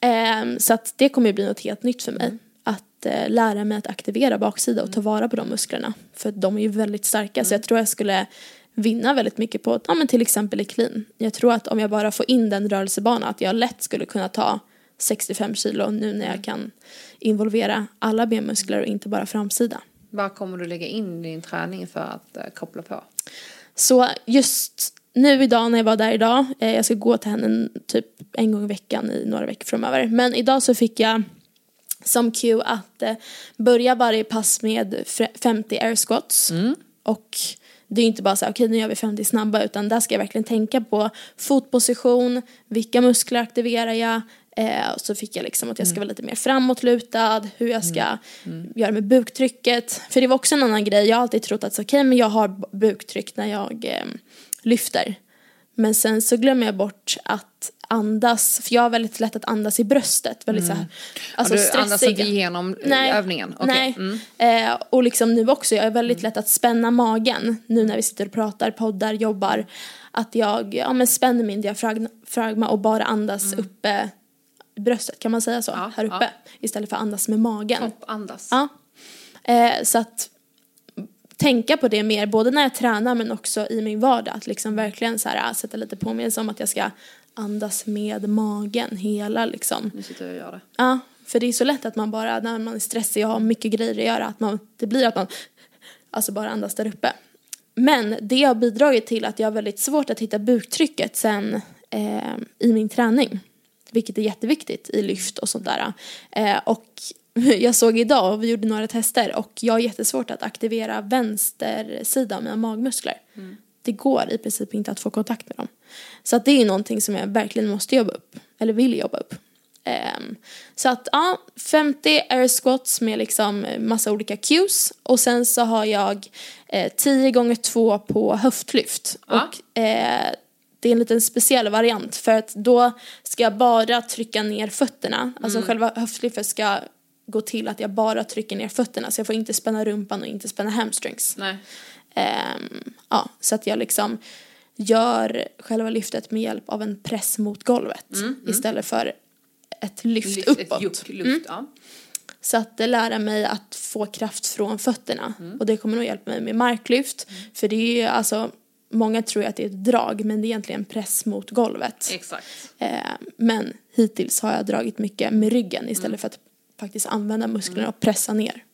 Ehm, så att det kommer ju bli något helt nytt för mig. Att eh, lära mig att aktivera baksida och ta vara på de musklerna. För de är ju väldigt starka så jag tror jag skulle vinna väldigt mycket på, ja men till exempel i clean. Jag tror att om jag bara får in den rörelsebanan att jag lätt skulle kunna ta 65 kilo nu när jag kan involvera alla benmuskler och inte bara framsida. Vad kommer du lägga in i din träning för att eh, koppla på? Så just nu idag när jag var där idag, eh, jag ska gå till henne typ en gång i veckan i några veckor framöver. Men idag så fick jag som cue att eh, börja varje pass med fre- 50 air squats. Och det är inte bara så här, okej nu gör vi 50 snabba utan där ska jag verkligen tänka på fotposition, vilka muskler aktiverar jag, Eh, och så fick jag liksom att jag ska vara lite mer framåtlutad, hur jag ska göra med buktrycket. För det var också en annan grej, jag har alltid trott att okej men jag har buktryck när jag eh, lyfter. Men sen så glömmer jag bort att andas, för jag har väldigt lätt att andas i bröstet. Väldigt så här, alltså Mm. du andas stressiga. inte igenom Nej, övningen? Okej. nej. Mm. Eh, och liksom nu också, jag är väldigt lätt att spänna magen nu när vi sitter och pratar, poddar, jobbar. Att jag ja, men spänner min diafragma och bara andas uppe i bröstet, kan man säga så? Mm. Ja, här uppe. Istället för att andas med magen. Topp, andas. Ja. Eh, så att tänka på det mer, både när jag tränar men också i min vardag. Att liksom verkligen så här, sätta lite påminnelse om att jag ska andas med magen hela liksom. Nu sitter jag och gör det. Ja, för det är så lätt att man bara, när man är stressig och har mycket grejer att göra, att man, det blir att man alltså bara andas där uppe. Men det har bidragit till att jag har väldigt svårt att hitta buktrycket sen eh, i min träning. Vilket är jätteviktigt i lyft och sånt där. Eh, och jag såg idag, och vi gjorde några tester, och jag har jättesvårt att aktivera vänster sida av mina magmuskler. Det går i princip inte att få kontakt med dem. Så att det är någonting som jag verkligen måste jobba upp, eller vill jobba upp. Ehm, så att ja, 50 air squats med liksom massa olika cues och sen så har jag eh, 10 gånger 2 på höftlyft. Ja. Och eh, det är en liten speciell variant för att då ska jag bara trycka ner fötterna. Alltså själva höftlyftet ska gå till att jag bara trycker ner fötterna så jag får inte spänna rumpan och inte spänna hamstrings. Nej. Ehm, ja, så att jag liksom gör själva lyftet med hjälp av en press mot golvet istället för ett lyft, Lyft, uppåt. ett juck, luft. Ja. Så att det lära mig att få kraft från fötterna. Och det kommer nog hjälpa mig med marklyft. För det är ju alltså, många tror att det är ett drag men det är egentligen en press mot golvet. Exakt. Eh, men hittills har jag dragit mycket med ryggen istället för att faktiskt använda musklerna och pressa ner.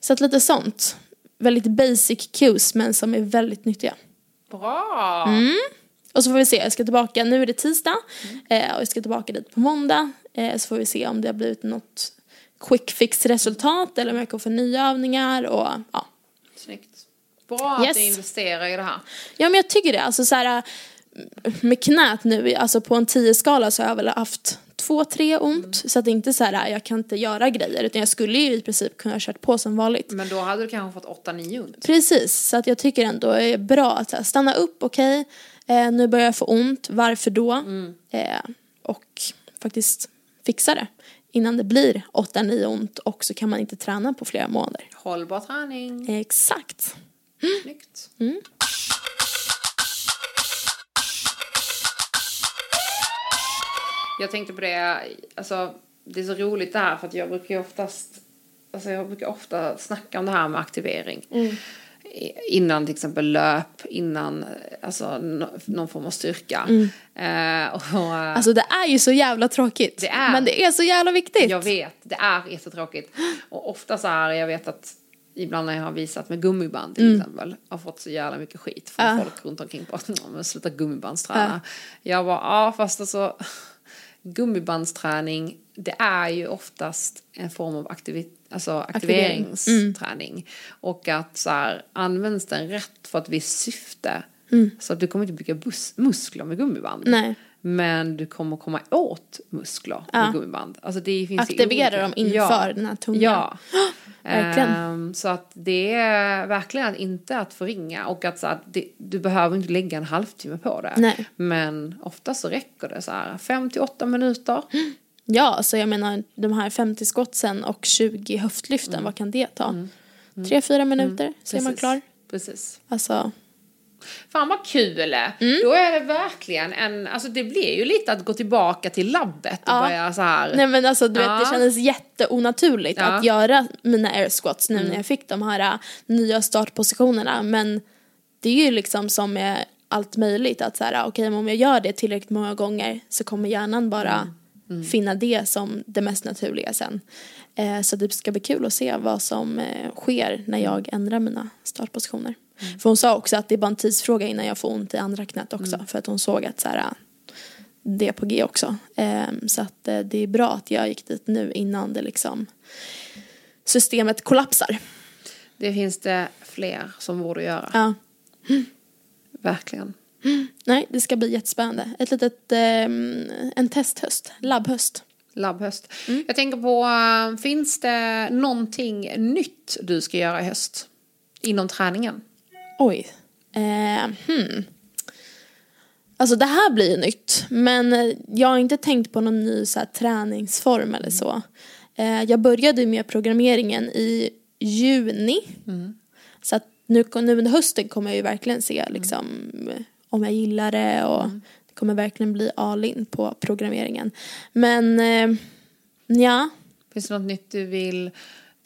Så att lite sånt. Väldigt basic cues men som är väldigt nyttiga. Bra! Mm. Och så får vi se, jag ska tillbaka, nu är det tisdag eh, och jag ska tillbaka dit på måndag. Eh, så får vi se om det har blivit något quick fix resultat eller om jag kan få nya övningar och ja. Snyggt. Bra Yes. att du investerar i det här. Ja men jag tycker det, alltså så här med knät nu, alltså på en 10-skala så har jag väl haft två, tre ont. Så att det är inte så här, jag kan inte göra grejer utan jag skulle ju i princip kunna ha kört på som vanligt. Men då hade du kanske fått 8-9 ont. Precis, så att jag tycker ändå det är bra att här, stanna upp, okej, eh, nu börjar jag få ont, varför då? Eh, och faktiskt fixa det innan det blir 8-9 ont och så kan man inte träna på flera månader. Hållbar träning. Exakt. Snyggt. Jag tänkte på det, alltså det är så roligt det här för att jag brukar ju oftast, alltså jag brukar ofta snacka om det här med aktivering. I- Innan till exempel löp, innan alltså, någon form av styrka. Eh, och, eh, Alltså det är ju så jävla tråkigt. Det är. Men det är så jävla viktigt. Jag vet, det är jättetråkigt. Och ofta så här, jag vet att ibland när jag har visat med gummiband till exempel, har fått så jävla mycket skit från Ja. folk runt omkring på att "Ja, men sluta gummibandsträna. Jag bara, ja fast alltså gummibandsträning, det är ju oftast en form av aktivi- alltså Aktivering. aktiveringsträning. Och att så här, används den rätt för ett visst syfte, så att du kommer inte bygga bus- muskler med gummiband. Nej. Men du kommer komma åt muskler Ja. med gummiband. Alltså det finns Aktivera dem inför ja. den här tungan. Ja. Verkligen. Ehm, så att det är verkligen inte att förringa och att så att det, du behöver inte lägga en halvtimme på det. Nej. Men ofta så räcker det så här 5 till 8 minuter. Ja, så jag menar de här 50 skottsen och 20 höftlyften, vad kan det ta? Tre, fyra minuter så är man klar. Precis. Alltså, Fan vad kul! Mm. Då är det verkligen en, alltså det blir ju lite att gå tillbaka till labbet och Ja. börja så här. nej men alltså du vet det Ja. kändes jätteonaturligt Ja. att göra mina air squats Mm. nu när jag fick de här äh, nya startpositionerna. Men det är ju liksom som med allt möjligt att så här, okej men om jag gör det tillräckligt många gånger så kommer hjärnan bara Mm. finna det som det mest naturliga sen. Eh, så det ska bli kul att se vad som eh, sker när jag ändrar mina startpositioner. Mm. För hon sa också att det är bara en tidsfråga innan jag får ont i andra knät också. Mm. För att hon såg att så här, det är på G också. Eh, så att eh, det är bra att jag gick dit nu innan det liksom systemet kollapsar. Det finns det fler som borde göra. Ja. Verkligen. Nej, det ska bli jättespännande. Ett litet, eh, en testhöst, labbhöst. Labbhöst. Mm. Jag tänker på, äh, finns det någonting nytt du ska göra i höst? Inom träningen? Oj. Eh, hmm. Alltså det här blir ju nytt. Men jag har inte tänkt på någon ny så här, träningsform eller så. Eh, jag började med programmeringen i juni. Så att nu, nu under hösten kommer jag ju verkligen se liksom, om jag gillar det och det kommer verkligen bli all in på programmeringen. Men eh, ja, Finns det något nytt du vill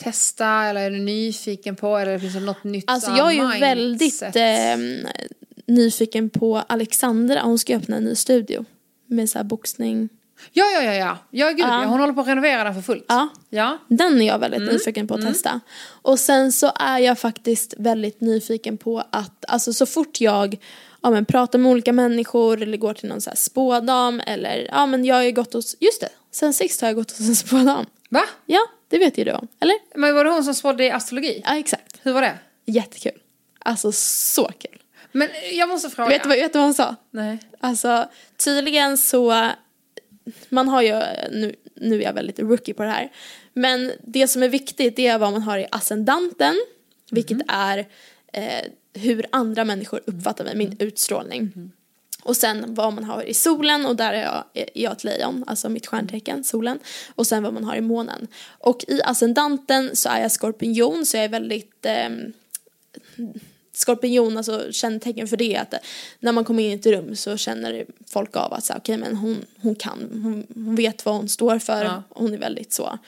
testa eller är du nyfiken på eller finns det något nytt Alltså jag är ju mindset? väldigt eh, nyfiken på Alexandra. Hon ska öppna en ny studio. Med så här boxning. Ja, ja, ja, ja. Ja, gud, Ja. Hon håller på att renovera den för fullt. Ja. Ja. Den är jag väldigt nyfiken på att testa. Och sen så är jag faktiskt väldigt nyfiken på att, alltså så fort jag ja, men, pratar med olika människor eller går till någon så här spådam eller, ja men jag har ju gått hos, just det, sen sist har jag gått hos en spådam. Va? Ja, det vet ju du om, eller? Men var det hon som spådde i astrologi? Ja, exakt. Hur var det? Jättekul. Alltså så kul. Men jag måste fråga. Vet du vad, vet du vad hon sa? Nej. Alltså tydligen så, man har ju, nu, nu är jag väldigt rookie på det här, men det som är viktigt det är vad man har i ascendanten, vilket är eh, hur andra människor uppfattar mig, min utstrålning. Och sen vad man har i solen och där är jag, är jag ett lejon, alltså mitt stjärntecken, solen. Och sen vad man har i månen. Och i ascendanten så är jag skorpion så jag är väldigt ehm, skorpion, alltså kännetecken för det är att när man kommer in i ett rum så känner folk av att så, okej men hon, hon kan, hon, hon vet vad hon står för, Ja. hon är väldigt så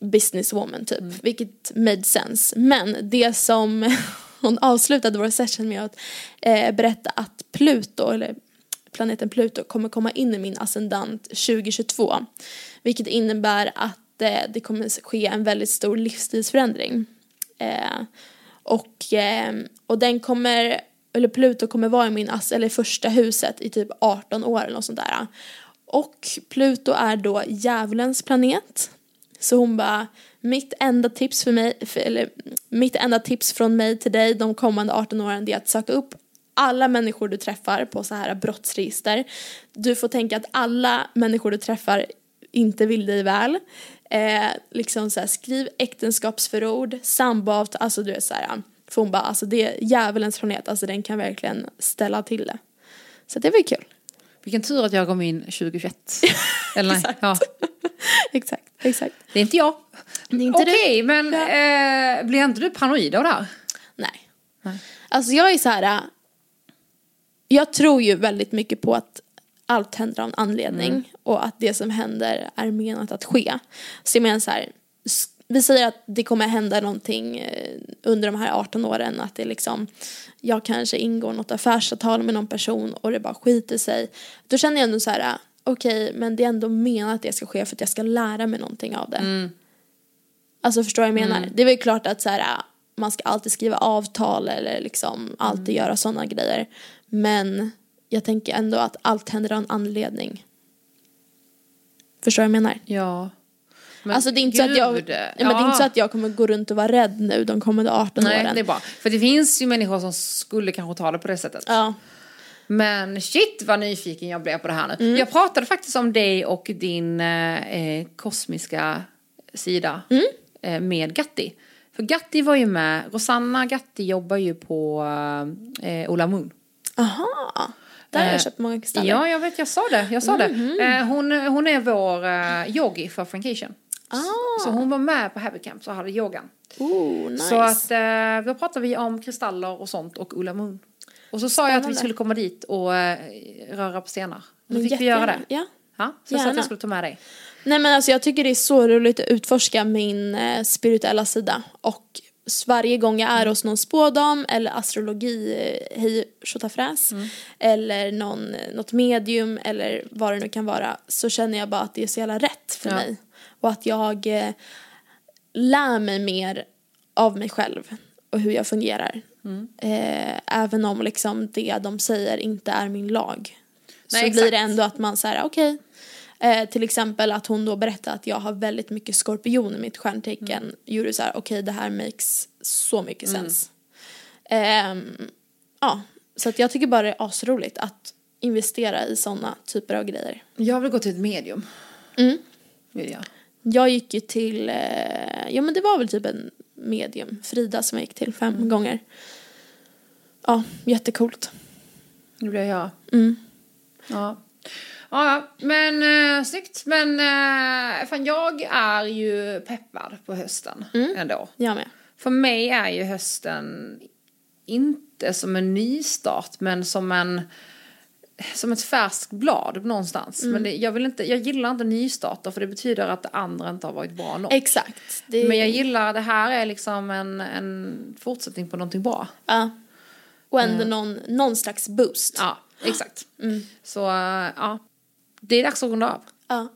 businesswoman typ, vilket made sense. Men det som hon avslutade vår session med att eh, berätta att Pluto, eller planeten Pluto, kommer komma in i min ascendant 2022. Vilket innebär att eh, det kommer ske en väldigt stor livsstilsförändring. Eh, och, eh, och den kommer, eller Pluto kommer vara i min eller första huset i typ 18 år eller något sånt där. Och Pluto är då djävulens planet. Så hon bara, mitt enda tips för mig, för, eller mitt enda tips från mig till dig de kommande 18 åren är att söka upp alla människor du träffar på så här brottsregister. Du får tänka att alla människor du träffar inte vill dig väl. Eh, liksom så här, skriv äktenskapsförord, samboavtal, alltså du är så här, för hon bara, alltså det är djävulens planet, alltså den kan verkligen ställa till det. Så det var kul. Vilken tur att jag kom in 2021. Eller nej, Exakt. ja. exakt, exakt. Det är inte jag. Okej, men Ja. eh, blir inte du paranoid av det här? Nej. Nej. Alltså jag är så här. äh, Jag tror ju väldigt mycket på att allt händer av en anledning och att det som händer är menat att ske. Så jag menar så här. Vi säger att det kommer hända någonting eh, under de här 18 åren. Att det liksom, jag kanske ingår något affärsavtal med någon person och det bara skiter sig. Då känner jag ändå så här, äh, okej men det är ändå menat att det ska ske för att jag ska lära mig någonting av det. Alltså förstår vad jag menar? Det är väl klart att så här, man ska alltid skriva avtal eller liksom alltid göra sådana grejer. Men jag tänker ändå att allt händer av en anledning. Förstår vad jag menar? Ja. Men alltså det är, inte så att jag, nej, men det är inte så att jag kommer gå runt och vara rädd nu de kommande 18 Nej, åren. det är bra. För det finns ju människor som skulle kanske ta det på det sättet. Ja. Men shit vad nyfiken jag blev på det här nu. Mm. Jag pratade faktiskt om dig och din eh, kosmiska sida Mm. Eh, med Gatti. För Gatti var ju med, Rosanna Gatti jobbar ju på eh, Ola Moon. Aha. Där har Eh, jag köpt många kristaller. Ja, jag vet, jag sa det. Jag sa Mhm. det. Eh, hon, hon är vår eh, yogi för Frankation. Ah. Så hon var med på Happy Camp så hade yogan. Oh, nice. Så att eh, då pratade vi om kristaller och sånt och Ulla Moon. Och så sa jag att vi Spännande. skulle komma dit och eh, röra på stenar. Och då fick vi göra det. Ja. Ja, så jag sa att jag skulle ta med dig. Nej men alltså jag tycker det är så roligt att utforska min eh, spirituella sida och varje gång jag är hos någon spådam eller astrologi, eh, hej tjotafräs eller någon, eh, något medium eller vad det nu kan vara så känner jag bara att det är så jävla rätt för Ja. mig och att jag eh, lär mig mer av mig själv och hur jag fungerar. Eh, även om liksom det de säger inte är min lag. Nej, så exakt. blir det ändå att man säger okej. Eh, till exempel att hon då berättade att jag har väldigt mycket skorpion i mitt stjärntecken. Mm. Gjorde så här, okej det här makes så mycket sens. Ehm, ja, så att jag tycker bara det är asroligt att investera i sådana typer av grejer. Jag vill gå till ett medium. Mm. Vill jag. Jag gick ju till, eh, ja men det var väl typ en medium, Frida som jag gick till fem Mm. gånger. Ja, jättecoolt. Det vill jag. Mm. Ja. Ja, men eh, snyggt. Men eh, fan, jag är ju peppad på hösten ändå. Jag med. För mig är ju hösten inte som en nystart men som en som ett färskt blad någonstans. Men det, jag, vill inte, jag gillar inte nystarter för det betyder att det andra inte har varit bra nog. Exakt. Det, Men jag gillar, det här är liksom en, en fortsättning på någonting bra. ja. Och ändå någon, någon slags boost. Ja, exakt. Så eh, ja, det är dags att runda av. Ja.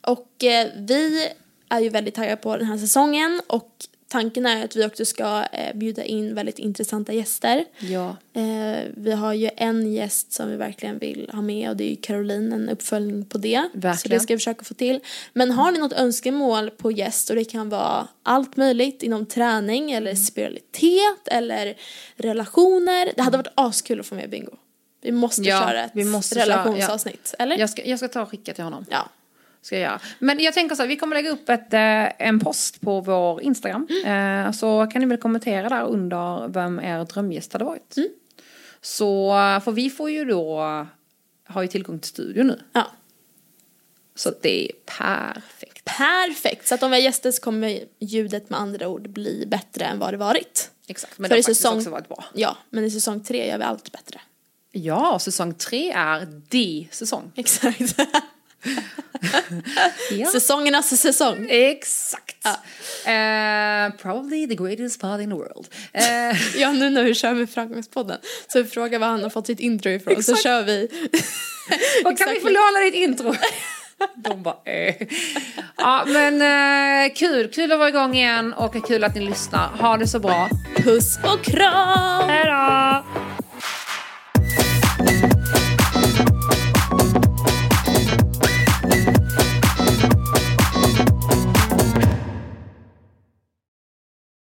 Och eh, vi är ju väldigt taggade på den här säsongen och tanken är att vi också ska eh, bjuda in väldigt intressanta gäster. Ja. Eh, vi har ju en gäst som vi verkligen vill ha med och det är ju Caroline, en uppföljning på det. Så Verkligen. det ska vi försöka få till. Men har ni något önskemål på gäst och det kan vara allt möjligt inom träning eller Mm. spiritualitet eller relationer. Det hade varit askul att få med Bingo. Vi måste Ja, köra ett vi måste köra, ja. relationsavsnitt, eller? Jag ska, jag ska ta och skicka till honom. Ja. Ska jag göra. Men jag tänker så här, vi kommer lägga upp ett, eh, en post på vår Instagram. Eh, så kan ni väl kommentera där under vem er drömgäst hade varit. Så, för vi får ju då, har ju tillgång till studion nu. ja. Så det är perfekt. Perfekt, så att om vi har gäster så kommer ljudet med andra ord bli bättre än vad det varit. Exakt, men För det har i faktiskt säsong- också varit bra. Ja, men i säsong tre gör vi allt bättre. Ja, säsong tre är de säsong. Exakt. Ja. Säsongernas säsong. Exakt. Eh, probably the greatest pod in the world. Eh, Ja, nu när vi kör med Framgångspodden så vi frågar var han har fått sitt intro ifrån så Exakt. kör vi. Och kan vi få låna ditt intro? De bara eh. Ja men eh, kul, kul att vara igång igen och kul att ni lyssnar. Ha det så bra. Puss och kram! Hejdå!